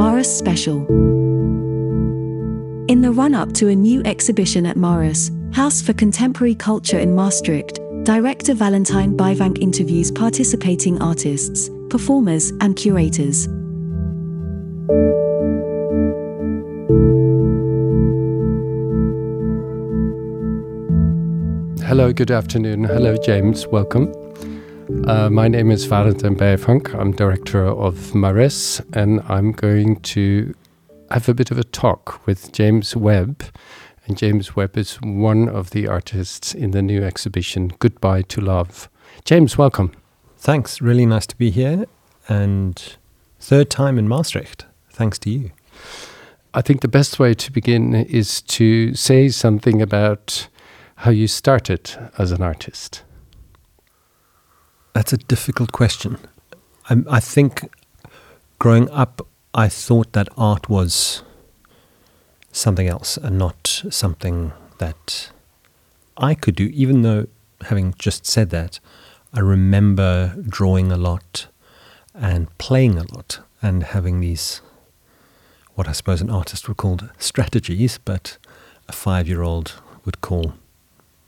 Marres Special. In the run up to a new exhibition at Marres, House for Contemporary Culture in Maastricht, director Valentijn Byvanck interviews participating artists, performers, and curators. Hello, good afternoon. Hello, James. Welcome. Uh, my name is Valentijn Byvanck. I'm director of Marres, and I'm going to have a bit of a talk with James Webb. And James Webb is one of the artists in the new exhibition, Goodbye to Love. James, welcome. Thanks. Really nice to be here. And third time in Maastricht. Thanks to you. I think the best way to begin is to say something about how you started as an artist. That's a difficult question. I, I think growing up, I thought that art was something else and not something that I could do, even though, having just said that, I remember drawing a lot and playing a lot and having these, what I suppose an artist would call strategies, but a five year old would call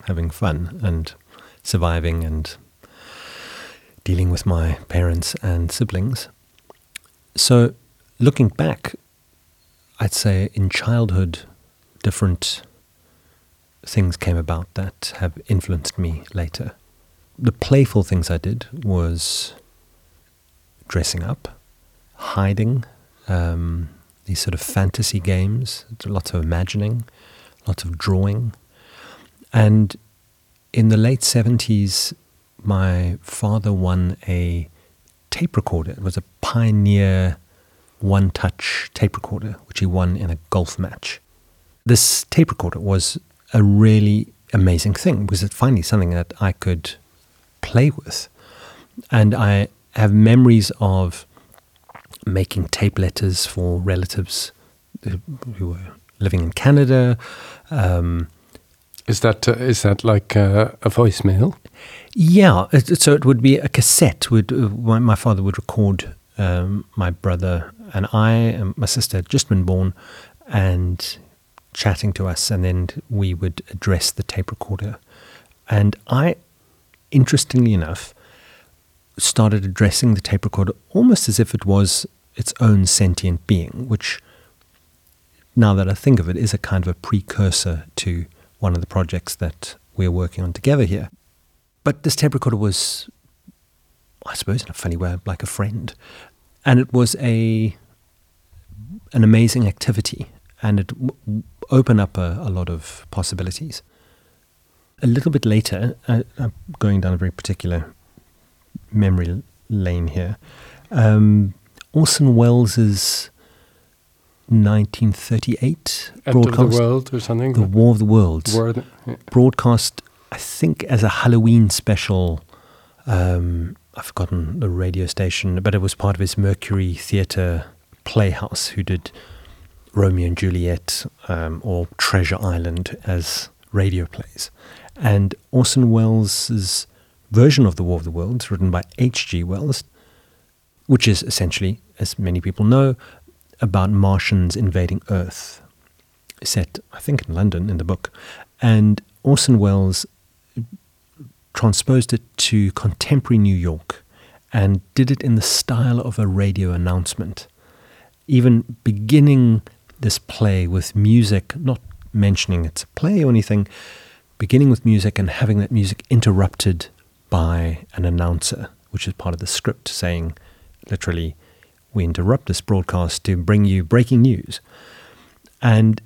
having fun and surviving and dealing with my parents and siblings. So, looking back, I'd say in childhood, different things came about that have influenced me later. The playful things I did was dressing up, hiding, um, these sort of fantasy games, lots of imagining, lots of drawing. And in the late 70s, my father won a tape recorder. It was a Pioneer one touch tape recorder, which he won in a golf match. This tape recorder was a really amazing thing because it's finally something that I could play with. And I have memories of making tape letters for relatives who were living in Canada. Um, is that uh, is that like uh, a voicemail? Yeah, so it would be a cassette. Would uh, my father would record um, my brother and I and my sister had just been born, and chatting to us, and then we would address the tape recorder, and I, interestingly enough, started addressing the tape recorder almost as if it was its own sentient being, which, now that I think of it, is a kind of a precursor to one of the projects that we're working on together here. But this tape recorder was, I suppose, in a funny way, like a friend. And it was a an amazing activity, and it w- opened up a, a, lot of possibilities. A little bit later, uh, I'm going down a very particular memory lane here. Um, Orson Welles's 1938 End broadcast, of the world or something. The War of the Worlds. War, yeah. Broadcast, I think, as a Halloween special. Um, I've forgotten the radio station, but it was part of his Mercury Theatre Playhouse, who did Romeo and Juliet um, or Treasure Island as radio plays. And Orson Welles' version of The War of the Worlds, written by H.G. Wells, which is essentially, as many people know, about Martians invading Earth, set, I think, in London in the book. And Orson Welles transposed it to contemporary New York and did it in the style of a radio announcement. Even beginning this play with music, not mentioning it's a play or anything, beginning with music and having that music interrupted by an announcer, which is part of the script, saying literally, we interrupt this broadcast to bring you breaking news. And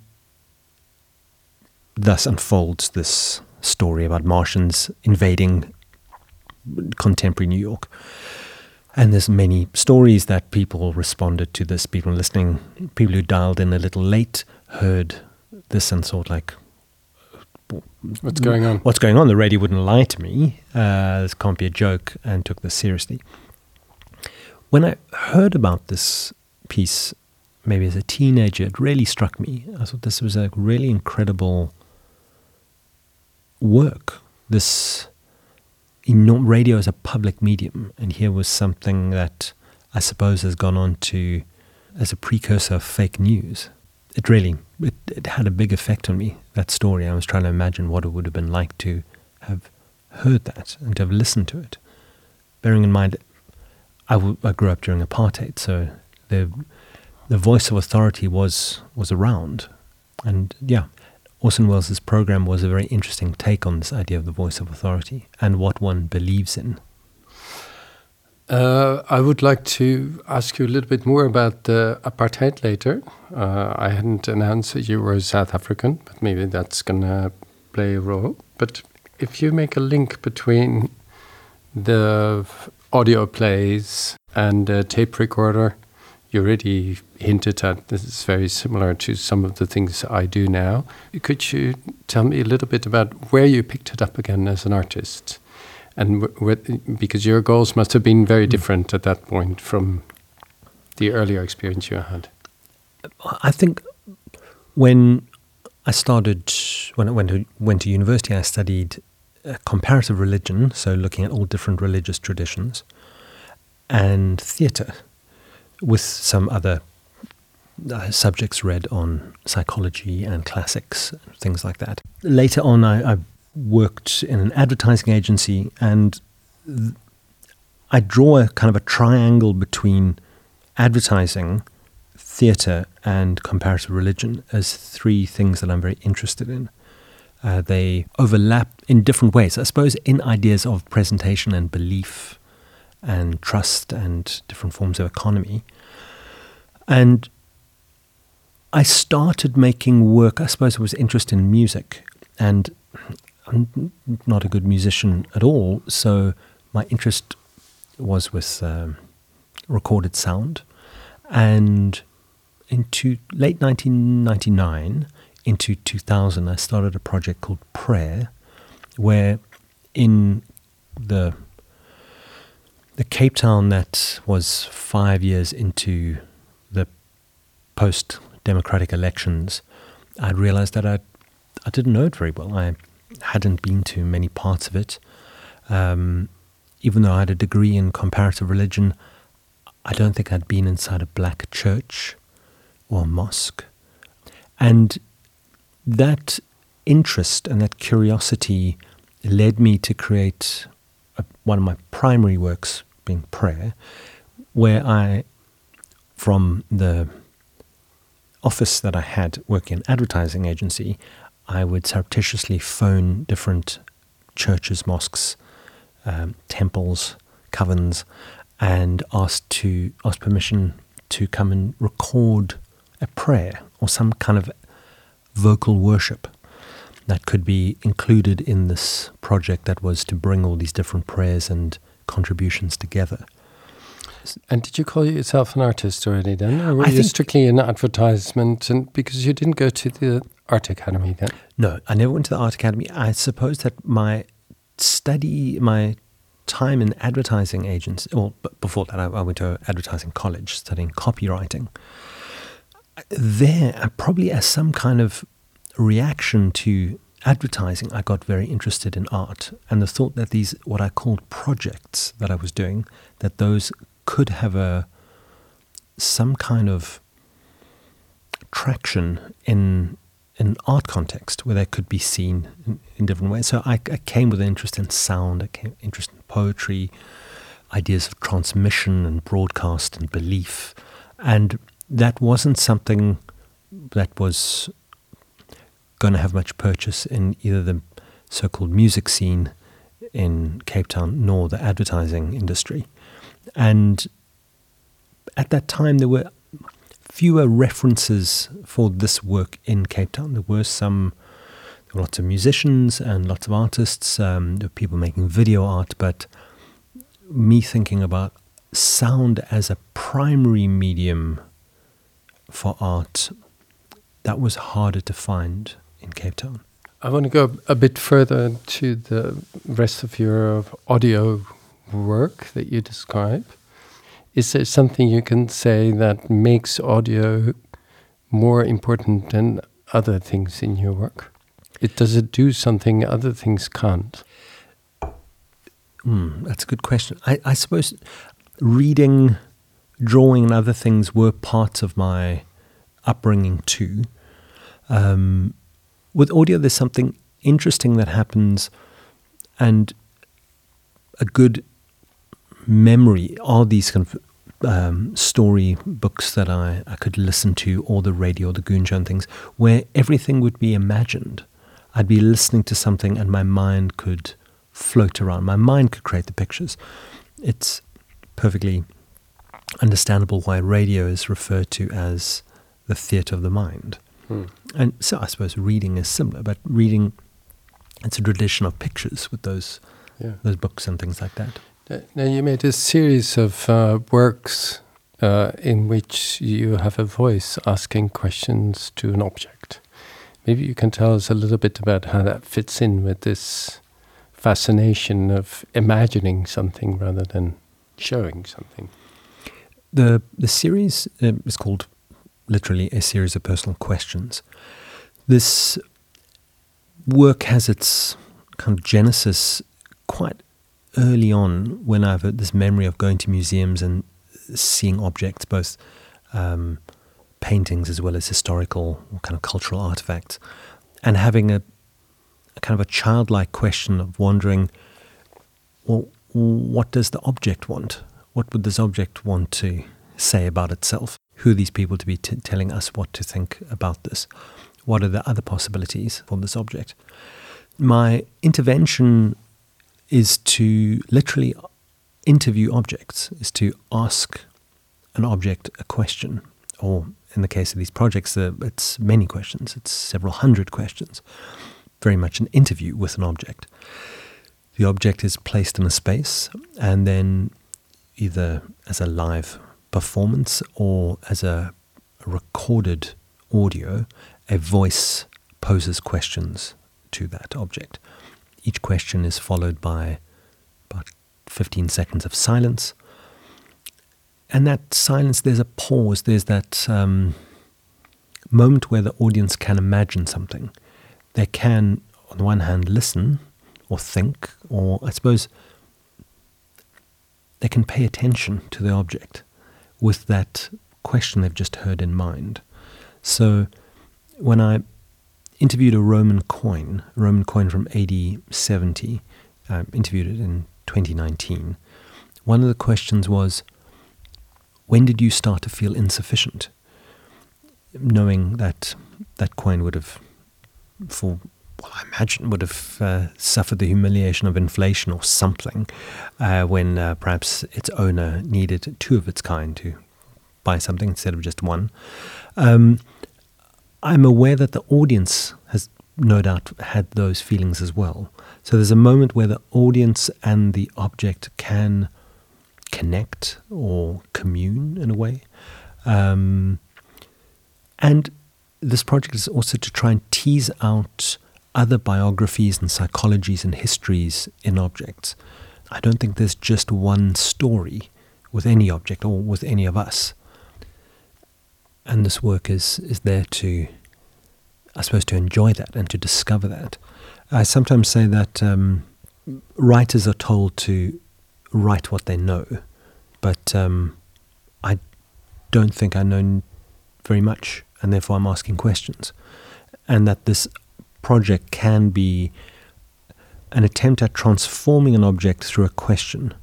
thus unfolds this story about Martians invading contemporary New York. And there's many stories that people responded to this. People listening, people who dialed in a little late heard this and thought like, "What's going on? What's going on?" The radio wouldn't lie to me. Uh, this can't be a joke, and took this seriously. When I heard about this piece, maybe as a teenager, it really struck me. I thought this was a really incredible work. This enorm- radio as a public medium, and here was something that I suppose has gone on to as a precursor of fake news. It really it, it had a big effect on me. That story. I was trying to imagine what it would have been like to have heard that and to have listened to it. Bearing in mind, I, w- I grew up during apartheid, so the the voice of authority was was around, and yeah, Orson Welles' program was a very interesting take on this idea of the voice of authority and what one believes in. Uh, I would like to ask you a little bit more about the apartheid later. Uh, I hadn't announced that you were South African, but maybe that's going to play a role. But if you make a link between the audio plays and the tape recorder, you already hinted at this is very similar to some of the things I do now. Could you tell me a little bit about where you picked it up again as an artist? and because your goals must have been very hmm. different at that point from the earlier experience you had. I think when I started, when I went to, went to university, I studied comparative religion, so looking at all different religious traditions, and theatre, with some other uh, subjects read on psychology and classics, things like that. Later on, I, I worked in an advertising agency, and th- I draw a kind of a triangle between advertising, theatre, and comparative religion as three things that I'm very interested in. Uh, they overlap in different ways, I suppose, in ideas of presentation and belief and trust and different forms of economy. And I started making work, I suppose I was interested in music. And I'm not a good musician at all, so my interest was with um, recorded sound. And into late 1999, into 2000, I started a project called Prayer, where in the the Cape Town that was five years into the post democratic elections, I realized that I I didn't know it very well. I hadn't been to many parts of it. Um, even though I had a degree in comparative religion, I don't think I'd been inside a black church or mosque. And that interest and that curiosity led me to create a, one of my primary works, being prayer, where I, from the office that I had working in advertising agency, I would surreptitiously phone different churches, mosques, um, temples, covens, and ask to ask permission to come and record a prayer or some kind of vocal worship that could be included in this project that was to bring all these different prayers and contributions together. And did you call yourself an artist already then, or were I you strictly an advertisement? And because you didn't go to the Art Academy then? No, I never went to the Art Academy. I suppose that my study, my time in advertising agents, well, before that, I, I went to advertising college studying copywriting. There, I probably as some kind of reaction to advertising, I got very interested in art and the thought that these, what I called projects that I was doing, that those could have a some kind of traction in in art context where they could be seen in, in different ways. So I, I, came with an interest in sound, I came interest in poetry, ideas of transmission and broadcast and belief, and that wasn't something that was going to have much purchase in either the so-called music scene in Cape Town nor the advertising industry. And at that time, there were fewer references for this work in Cape Town. There were some, there were lots of musicians and lots of artists, um, there were people making video art, but me thinking about sound as a primary medium for art, that was harder to find in Cape Town. I want to go a bit further to the rest of your audio work that you describe. Is there something you can say that makes audio more important than other things in your work? It does it do something other things can't? Mm, that's a good question. I, I suppose reading drawing and other things were parts of my upbringing too. Um, with audio, there's something interesting that happens, and a good memory are these kind of um, story books that I, I could listen to, or the radio, or the and things, where everything would be imagined. I'd be listening to something and my mind could float around. My mind could create the pictures. It's perfectly understandable why radio is referred to as the theatre of the mind. Hmm. And so I suppose reading is similar, but reading, it's a tradition of pictures with those, yeah. those books and things like that. Now, you made a series of uh, works uh, in which you have a voice asking questions to an object. Maybe you can tell us a little bit about how that fits in with this fascination of imagining something rather than showing something. The the series uh, is called literally a series of personal questions. This work has its kind of genesis quite early on when I've had this memory of going to museums and seeing objects, both um, paintings as well as historical kind of cultural artifacts, and having a, a, kind of a childlike question of wondering, well, what does the object want? What would this object want to say about itself? Who are these people to be t- telling us what to think about this? What are the other possibilities for this object? My intervention is to literally interview objects, is to ask an object a question, or in the case of these projects, uh, it's many questions, it's several hundred questions, very much an interview with an object. The object is placed in a space, and then either as a live performance or as a, recorded audio, a voice poses questions to that object. Each question is followed by about 15 seconds of silence. And that silence, there's a pause, there's that um, moment where the audience can imagine something. They can, on the one hand, listen or think, or I suppose they can pay attention to the object with that question they've just heard in mind. So when I interviewed a Roman coin, a Roman coin from AD 70, uh, interviewed it in 2019. One of the questions was, when did you start to feel insufficient? Knowing that that coin would have, for well, I imagine, would have uh, suffered the humiliation of inflation or something uh, when uh, perhaps its owner needed two of its kind to buy something instead of just one. Um, I'm aware that the audience has no doubt had those feelings as well. So there's a moment where the audience and the object can connect or commune in a way. Um, and this project is also to try and tease out other biographies and psychologies and histories in objects. I don't think there's just one story with any object or with any of us and this work is is there to, I suppose, to enjoy that and to discover that. I sometimes say that um, writers are told to write what they know, but um, I don't think I know very much, and therefore I'm asking questions, and that this project can be an attempt at transforming an object through a question,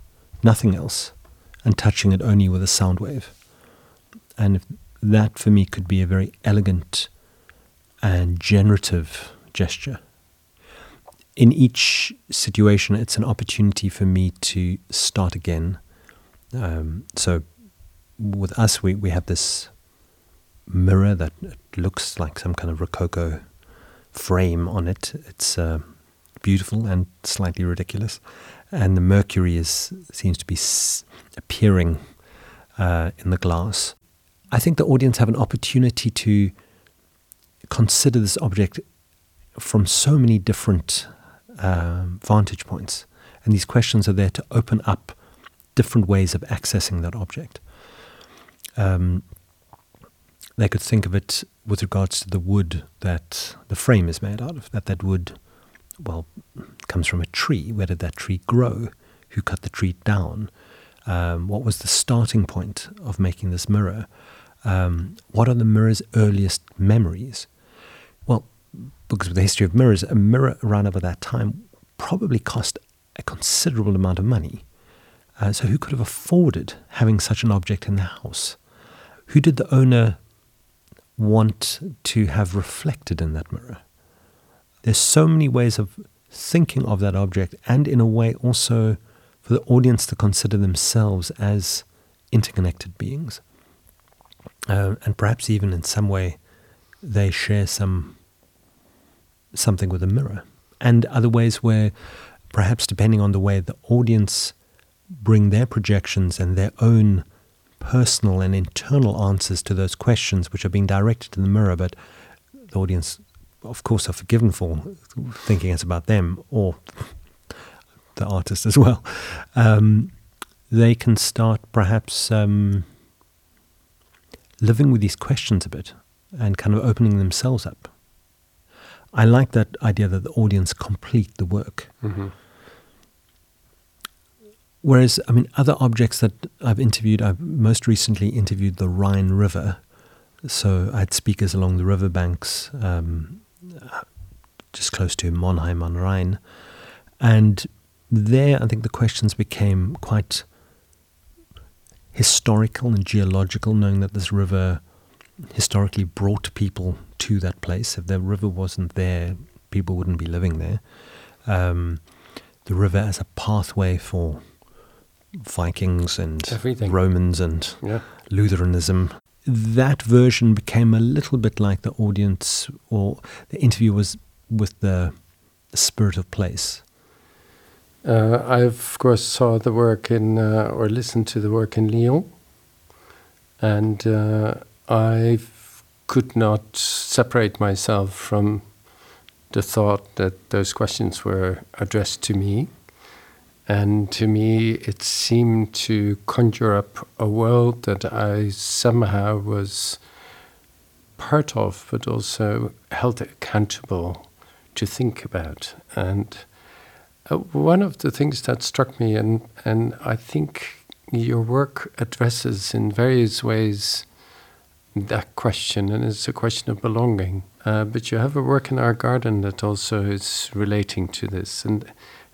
nothing else, and touching it only with a sound wave. And that for me could be a very elegant and generative gesture. In each situation, it's an opportunity for me to start again. Um, so, with us, we, we have this mirror that looks like some kind of Rococo frame on it. It's uh, beautiful and slightly ridiculous, and the mercury is seems to be appearing uh, in the glass. I think the audience have an opportunity to consider this object from so many different um, vantage points. And these questions are there to open up different ways of accessing that object. Um, they could think of it with regards to the wood that the frame is made out of, that that wood, well, comes from a tree. Where did that tree grow? Who cut the tree down? Um, what was the starting point of making this mirror? Um, what are the mirror's earliest memories? Well, because of the history of mirrors, a mirror around about that time probably cost a considerable amount of money. Uh, so, who could have afforded having such an object in the house? Who did the owner want to have reflected in that mirror? There's so many ways of thinking of that object, and in a way also for the audience to consider themselves as interconnected beings. Uh, and perhaps even in some way they share some something with a mirror. And other ways where perhaps depending on the way the audience bring their projections and their own personal and internal answers to those questions which are being directed to the mirror, but the audience, of course, are forgiven for thinking it's about them or the artist as well. Um, they can start perhaps um, living with these questions a bit and kind of opening themselves up. I like that idea that the audience complete the work. Mm-hmm. Whereas, I mean, other objects that I've interviewed, I've most recently interviewed the Rhine River. So I had speakers along the riverbanks, um, just close to Monheim on Rhine. And there, I think the questions became quite historical and geological, knowing that this river historically brought people to that place. If the river wasn't there, people wouldn't be living there. Um, the river as a pathway for Vikings and Everything. Romans and Yeah. Lutheranism. That version became a little bit like the audience or the interview was with the, spirit of place. Uh, I of course saw the work in uh, or listened to the work in Lyon, and uh, I could not separate myself from the thought that those questions were addressed to me. And to me, it seemed to conjure up a world that I somehow was part of, but also held accountable to think about. And uh, one of the things that struck me, and, and I think your work addresses in various ways that question, and it's a question of belonging. Uh, but you have a work in our garden that also is relating to this, and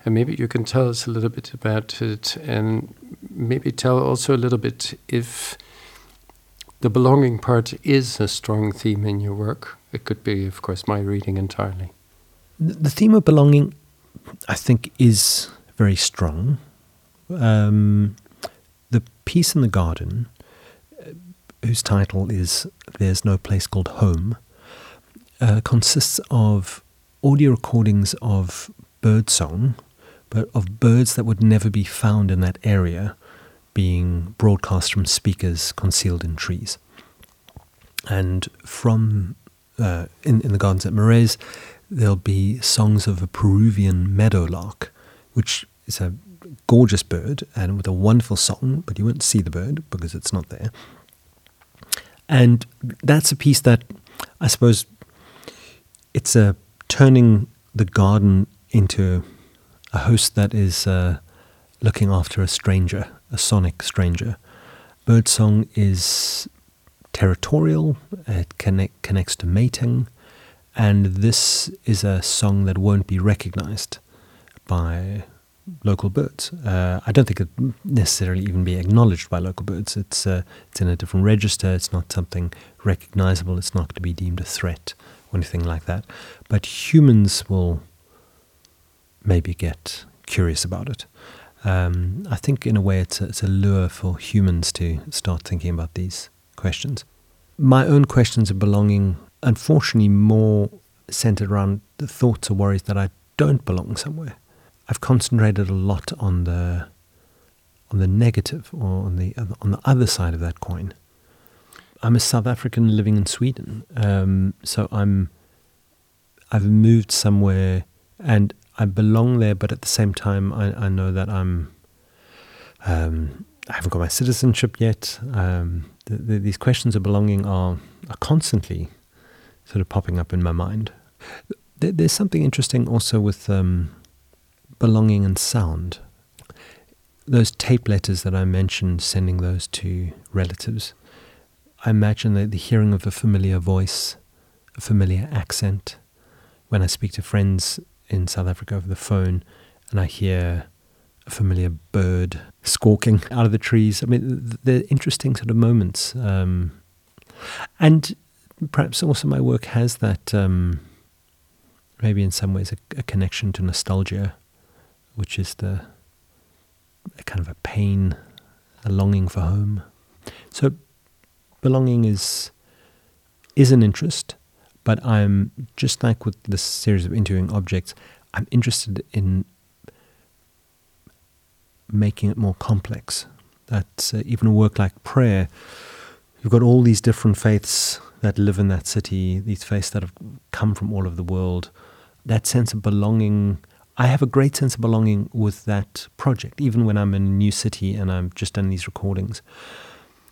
and maybe you can tell us a little bit about it, and maybe tell also a little bit if the belonging part is a strong theme in your work. It could be, of course, my reading entirely. The theme of belonging, I think, is very strong. Um, the piece in the garden, uh, whose title is There's No Place Called Home, uh, consists of audio recordings of birdsong, but of birds that would never be found in that area being broadcast from speakers concealed in trees. And from uh, in, in the gardens at Marres, there'll be songs of a Peruvian meadowlark, which is a gorgeous bird and with a wonderful song, but you won't see the bird because it's not there. And that's a piece that I suppose it's a turning the garden into a host that is uh, looking after a stranger, a sonic stranger. Birdsong is territorial, it connect, connects to mating, and this is a song that won't be recognized by local birds. Uh, I don't think it necessarily even be acknowledged by local birds. It's uh, it's in a different register. It's not something recognizable. It's not to be deemed a threat or anything like that. But humans will maybe get curious about it. Um, I think in a way it's a, it's a lure for humans to start thinking about these questions. My own questions of belonging, unfortunately, more centered around the thoughts or worries that I don't belong somewhere. I've concentrated a lot on the on the negative or on the on the other side of that coin. I'm a South African living in Sweden, um, so I'm I've moved somewhere and I belong there, but at the same time, I, I know that I'm. Um, I haven't got my citizenship yet. Um, the, the, these questions of belonging are, are constantly sort of popping up in my mind. There, there's something interesting also with um, belonging and sound. those tape letters that I mentioned, sending those to relatives, I imagine that the hearing of a familiar voice, a familiar accent. When I speak to friends in South Africa over the phone and I hear a familiar bird squawking out of the trees, I mean, they're interesting sort of moments. Um, and perhaps also my work has that, um, maybe in some ways, a, a connection to nostalgia, which is the kind of a pain, a longing for home. So belonging is is an interest, but I'm just like with this series of interviewing objects, I'm interested in making it more complex. That uh, even a work like prayer, you've got all these different faiths that live in that city, these faiths that have come from all over the world. That sense of belonging I have a great sense of belonging with that project, even when I'm in a new city and I'm just done these recordings.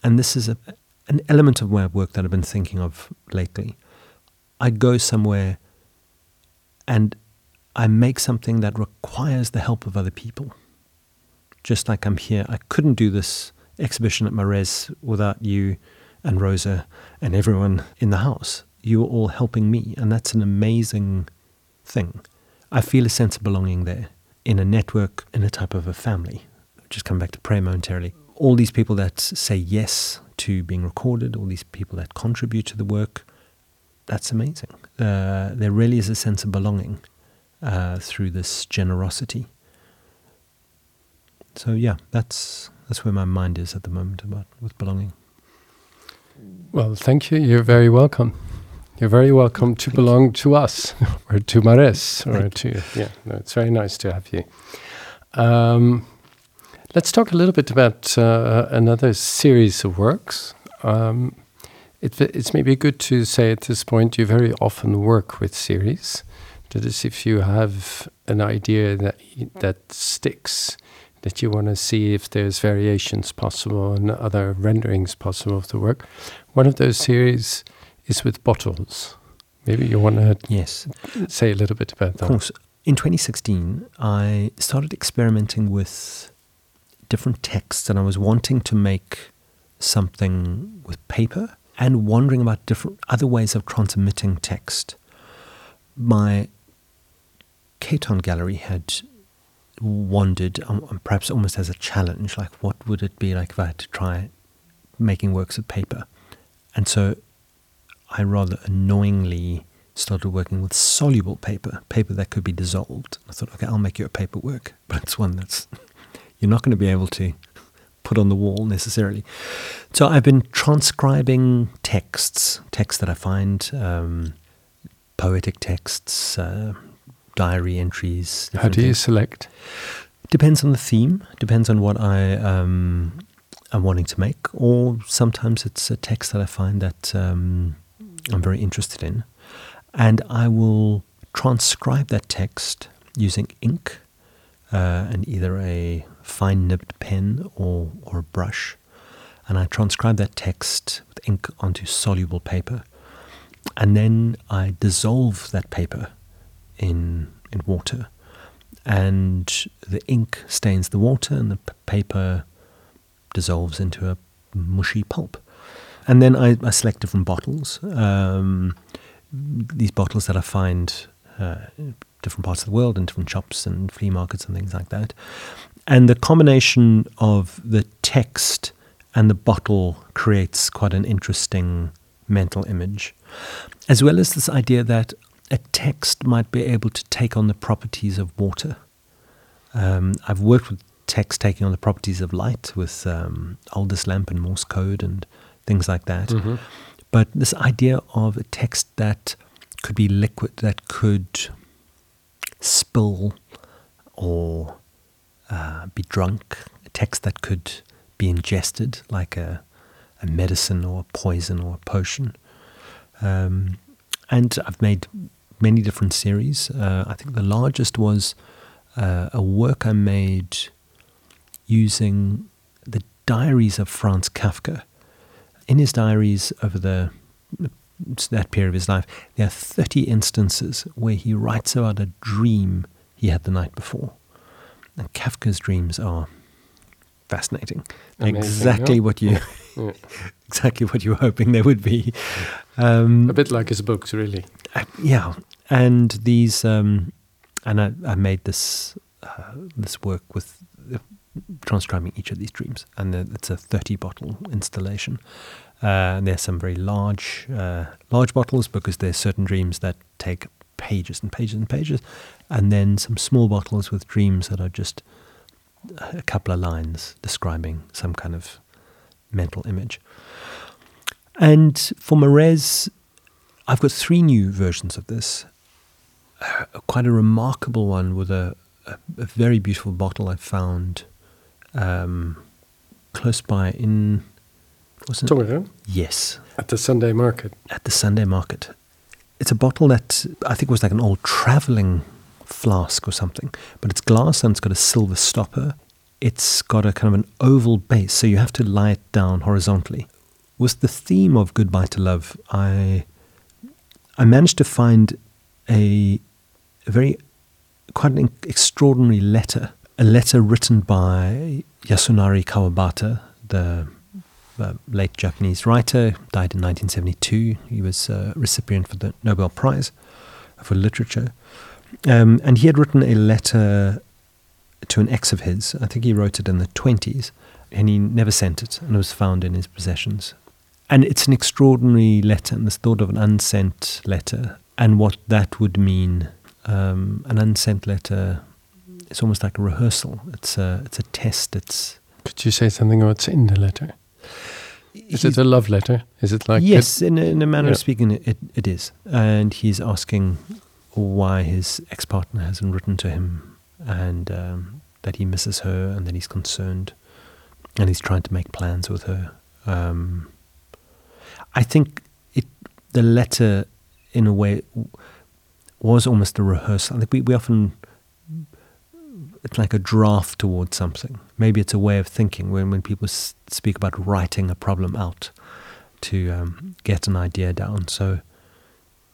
And this is a, an element of my work that I've been thinking of lately. I go somewhere and I make something that requires the help of other people. Just like I'm here, I couldn't do this exhibition at Marres without you and Rosa and everyone in the house. You were all helping me, and that's an amazing thing. I feel a sense of belonging there in a network, in a type of a family. Just come back to prayer momentarily. All these people that say yes to being recorded, all these people that contribute to the work, that's amazing. Uh, there really is a sense of belonging uh, through this generosity. So yeah, that's that's where my mind is at the moment about with belonging. Well, thank you. You're very welcome. You're very welcome to belong to us or to Marres or to yeah. No, it's very nice to have you. Um, let's talk a little bit about uh, another series of works. Um, it, it's maybe good to say at this point you very often work with series. That is, if you have an idea that that sticks, that you want to see if there's variations possible and other renderings possible of the work. One of those series is with bottles. Maybe you want to yes say a little bit about that. Of course. In 2016, I started experimenting with different texts, and I was wanting to make something with paper and wondering about different other ways of transmitting text. My Caton gallery had wondered, um, perhaps almost as a challenge, like what would it be like if I had to try making works of paper? And so I rather annoyingly started working with soluble paper, paper that could be dissolved. I thought, okay, I'll make you a paper work, but it's one that's you're not going to be able to put on the wall necessarily. So I've been transcribing texts, texts that I find, um, poetic texts, uh, diary entries. How do you things. select? Depends on the theme. Depends on what I um, am wanting to make, or sometimes it's a text that I find that. Um, I'm very interested in. And I will transcribe that text using ink uh, and either a fine nibbed pen or, or a brush. And I transcribe that text with ink onto soluble paper. And then I dissolve that paper in, in water. And the ink stains the water, and the p- paper dissolves into a mushy pulp. And then I, I select different bottles. Um, these bottles that I find uh, different parts of the world in different shops and flea markets and things like that. And the combination of the text and the bottle creates quite an interesting mental image, as well as this idea that a text might be able to take on the properties of water. Um, I've worked with text taking on the properties of light with um, Aldis Lamp and Morse code and things like that. Mm-hmm. But this idea of a text that could be liquid, that could spill or uh, be drunk, a text that could be ingested like a, a medicine or a poison or a potion. Um, and I've made many different series. Uh, I think the largest was uh, a work I made using the diaries of Franz Kafka in his diaries over the that period of his life, there are 30 instances where he writes about a dream he had the night before. And Kafka's dreams are fascinating. Amazing, exactly yeah. what you Yeah. exactly what you were hoping they would be. Um, A bit like his books, really. uh, yeah, and these, um, and I, I made this uh, this work with uh, transcribing each of these dreams, and the, it's a thirty bottle installation. Uh, and there's some very large uh, large bottles because there's certain dreams that take pages and pages and pages, and then some small bottles with dreams that are just a couple of lines describing some kind of mental image. And for Marres, I've got three new versions of this. Uh, quite a remarkable one with a, a, a very beautiful bottle I found um, close by in. Tongeren Yes, at the Sunday market. at the Sunday market. It's a bottle that I think was like an old traveling flask or something, but it's glass and it's got a silver stopper. It's got a kind of an oval base, so you have to lie it down horizontally. With the theme of Goodbye to Love, I I managed to find a, a very quite an extraordinary letter, a letter written by Yasunari Kawabata, the uh, late Japanese writer, died in 1972. He was a recipient for the Nobel Prize for Literature. Um, and he had written a letter to an ex of his. I think he wrote it in the 20s, and he never sent it, and it was found in his possessions. And it's an extraordinary letter, and this thought of an unsent letter, and what that would mean. Um, an unsent letter, it's almost like a rehearsal. It's a, it's a test. It's Could you say something about what's in the letter? Is it a love letter? Is it like yes, in a, in a manner Yeah. of speaking, it, it is. And he's asking why his ex partner hasn't written to him and um, that he misses her and that he's concerned and he's trying to make plans with her. Um, I think it the letter, in a way, was almost a rehearsal. I think we, we often. It's like a draft towards something. Maybe it's a way of thinking when, when people speak about writing a problem out to um, get an idea down. So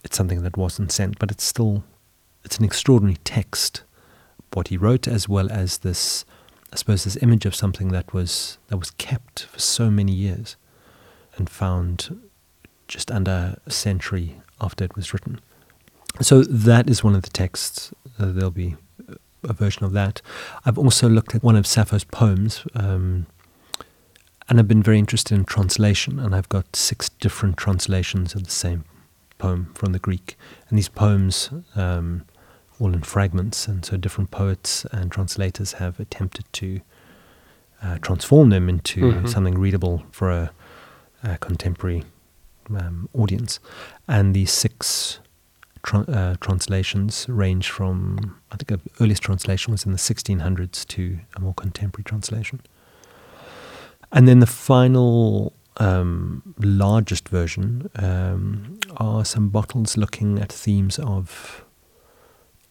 it's something that wasn't sent, but it's still it's an extraordinary text. What he wrote, as well as this, I suppose, this image of something that was that was kept for so many years, and found just under a century after it was written. So that is one of the texts. Uh, there'll be a version of that. I've also looked at one of Sappho's poems. Um, and I've been very interested in translation, and I've got six different translations of the same poem from the Greek. And these poems, um, all in fragments, and so different poets and translators have attempted to uh, transform them into Mhm. something readable for a, a contemporary um, audience. And these six tra- uh, translations range from, I think, the earliest translation was in the 1600s to a more contemporary translation. And then the final um, largest version um, are some bottles looking at themes of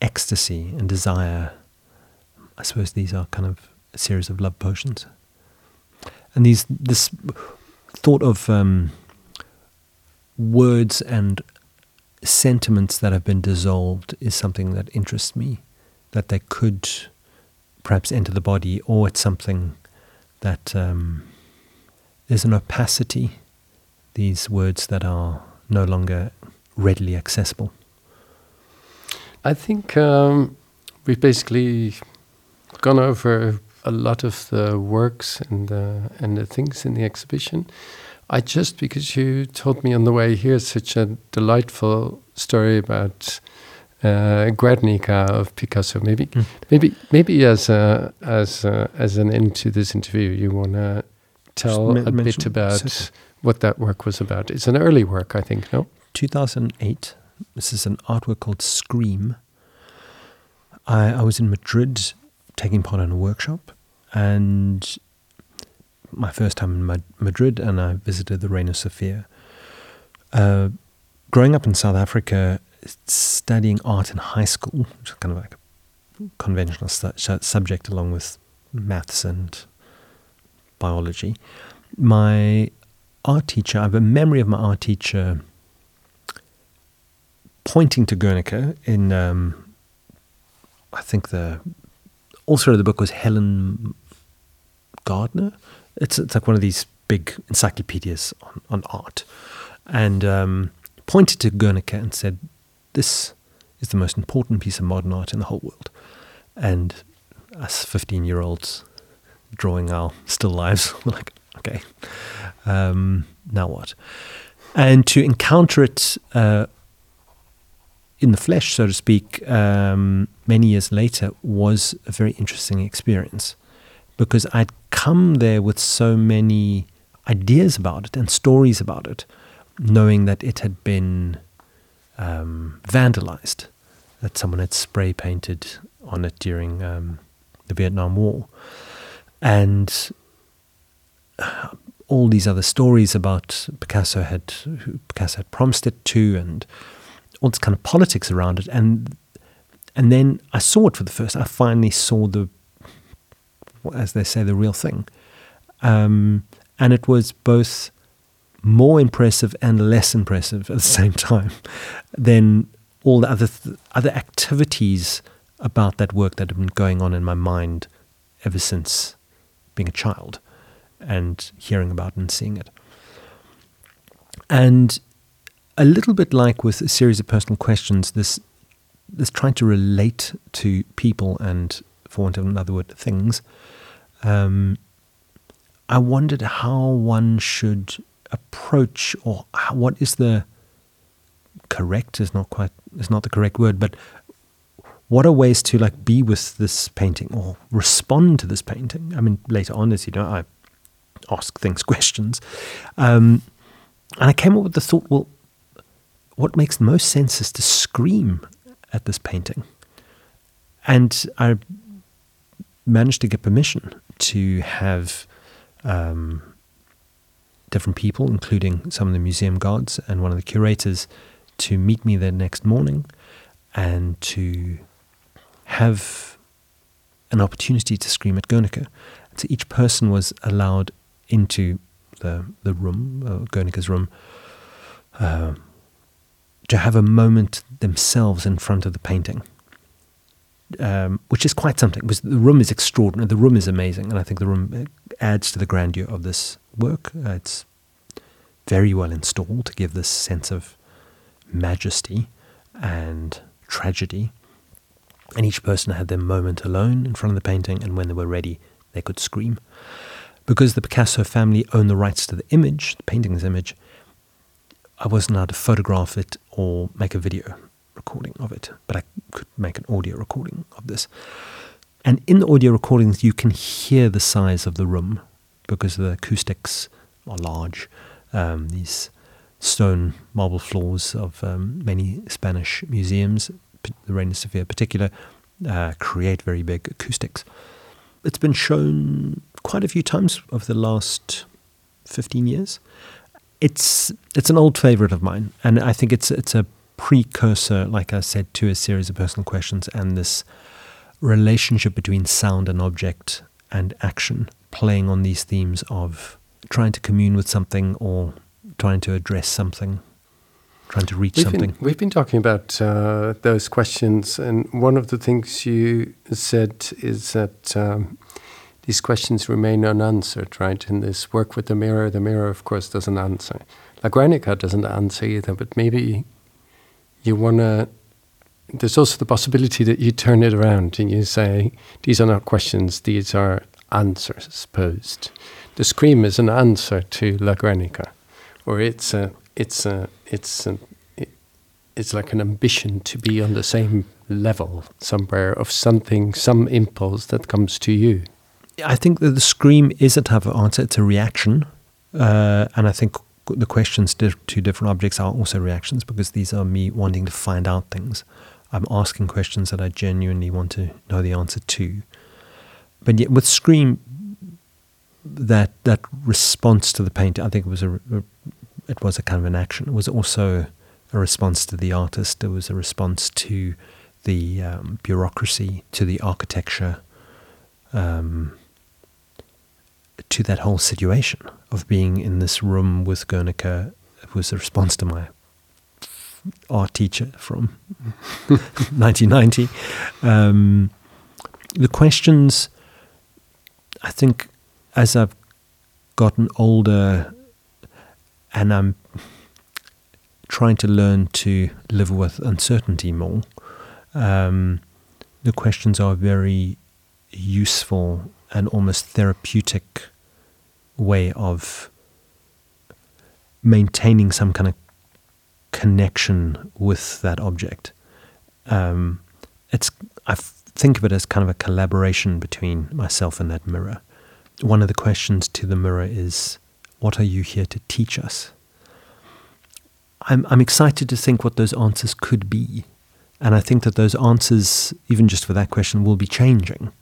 ecstasy and desire. I suppose these are kind of a series of love potions. And these this thought of um, words and sentiments that have been dissolved is something that interests me. That they could perhaps enter the body, or it's something that um, there's an opacity, these words that are no longer readily accessible. I think um, we've basically gone over a lot of the works and the, and the things in the exhibition. I just because you told me on the way here such a delightful story about uh, Guernica of Picasso. Maybe, Mm. maybe, maybe as a, as a, as an end to this interview, you want to tell a bit about what that work was about. It's an early work, I think. No. 2008. This is an artwork called Scream. I, I was in Madrid taking part in a workshop, and my first time in Mad- Madrid, and I visited the Reina Sofia. Uh, growing up in South Africa, studying art in high school, which is kind of like a conventional su- subject along with maths and biology, my art teacher, I have a memory of my art teacher pointing to Guernica in, um, I think the author of the book was Helen Gardner. It's it's like one of these big encyclopedias on, on art, and um, pointed to Guernica and said, "This is the most important piece of modern art in the whole world." And us fifteen-year-olds drawing our still lives, we're like, "Okay, um, now what?" And to encounter it uh, in the flesh, so to speak, um, many years later was a very interesting experience because I'd come there with so many ideas about it and stories about it, knowing that it had been um, vandalized, that someone had spray painted on it during um, the Vietnam War. And uh, all these other stories about Picasso had Picasso had promised it to and all this kind of politics around it. And and then I saw it for the first I finally saw the as they say the real thing. Um, and it was both more impressive and less impressive at the same time than all the other th- other activities about that work that had been going on in my mind ever since being a child and hearing about and seeing it. And a little bit like with a series of personal questions, this this trying to relate to people and, for want of another word, things. Um, I wondered how one should approach, or how, what is the correct is not quite is not the correct word, but what are ways to like be with this painting or respond to this painting? I mean, later on, as you know, I ask things questions, um, and I came up with the thought: well, what makes the most sense is to scream at this painting, and I managed to get permission to have um, different people, including some of the museum guards and one of the curators, to meet me the next morning and to have an opportunity to scream at Guernica. So each person was allowed into the the room, uh, Guernica's room, uh, to have a moment themselves in front of the painting, um, which is quite something. Because the room is extraordinary. The room is amazing, and I think the room adds to the grandeur of this work. Uh, it's very well installed to give this sense of majesty and tragedy. And each person had their moment alone in front of the painting, and when they were ready, they could scream. Because the Picasso family owned the rights to the image, the painting's image, I wasn't allowed to photograph it or make a video recording of it, but I could make an audio recording of this. And in the audio recordings, you can hear the size of the room because the acoustics are large. Um, these stone marble floors of um, many Spanish museums, the Reina Sofia in particular, uh, create very big acoustics. It's been shown quite a few times over the last 15 years. It's it's an old favorite of mine, and I think it's it's a precursor, like I said, to a series of personal questions and this relationship between sound and object and action, playing on these themes of trying to commune with something or trying to address something, trying to reach we've something. Been, we've been talking about uh, those questions, and one of the things you said is that um, these questions remain unanswered, right? In this work with the mirror, the mirror, of course, doesn't answer. La Guernica doesn't answer either, but maybe you want to. There's also the possibility that you turn it around and you say, these are not questions, these are answers posed. The scream is an answer to La Guernica, or it's a, it's a, it's a, it, it's like an ambition to be on the same level somewhere of something, some impulse that comes to you. I think that the scream is a type of answer. It's a reaction, uh, and I think the questions to different objects are also reactions because these are me wanting to find out things. I'm asking questions that I genuinely want to know the answer to. But yet, with scream, that that response to the painting, I think it was a, a it was a kind of an action. It was also a response to the artist. It was a response to the um, bureaucracy, to the architecture. Um, to that whole situation of being in this room with Guernica it was a response to my art teacher from 1990. Um, the questions, I think, as I've gotten older and I'm trying to learn to live with uncertainty more, um, the questions are a very useful and almost therapeutic way of maintaining some kind of connection with that object. Um, it's I think of it as kind of a collaboration between myself and that mirror. One of the questions to the mirror is, "What are you here to teach us?" I'm I'm excited to think what those answers could be, and I think that those answers, even just for that question, will be changing.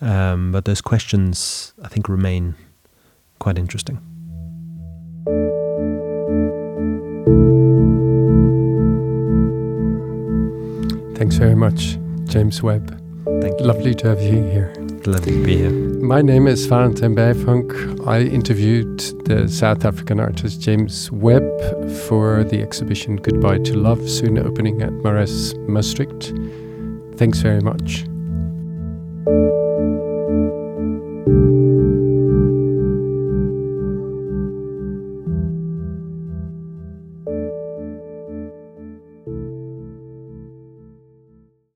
Um, but those questions, I think, remain quite interesting. Thanks very much, James Webb. Thank you. Lovely to have you here. Lovely to be here. My name is Valentijn Byvanck. I interviewed the South African artist James Webb for the exhibition Goodbye to Love, soon opening at Marres Maastricht. Thanks very much.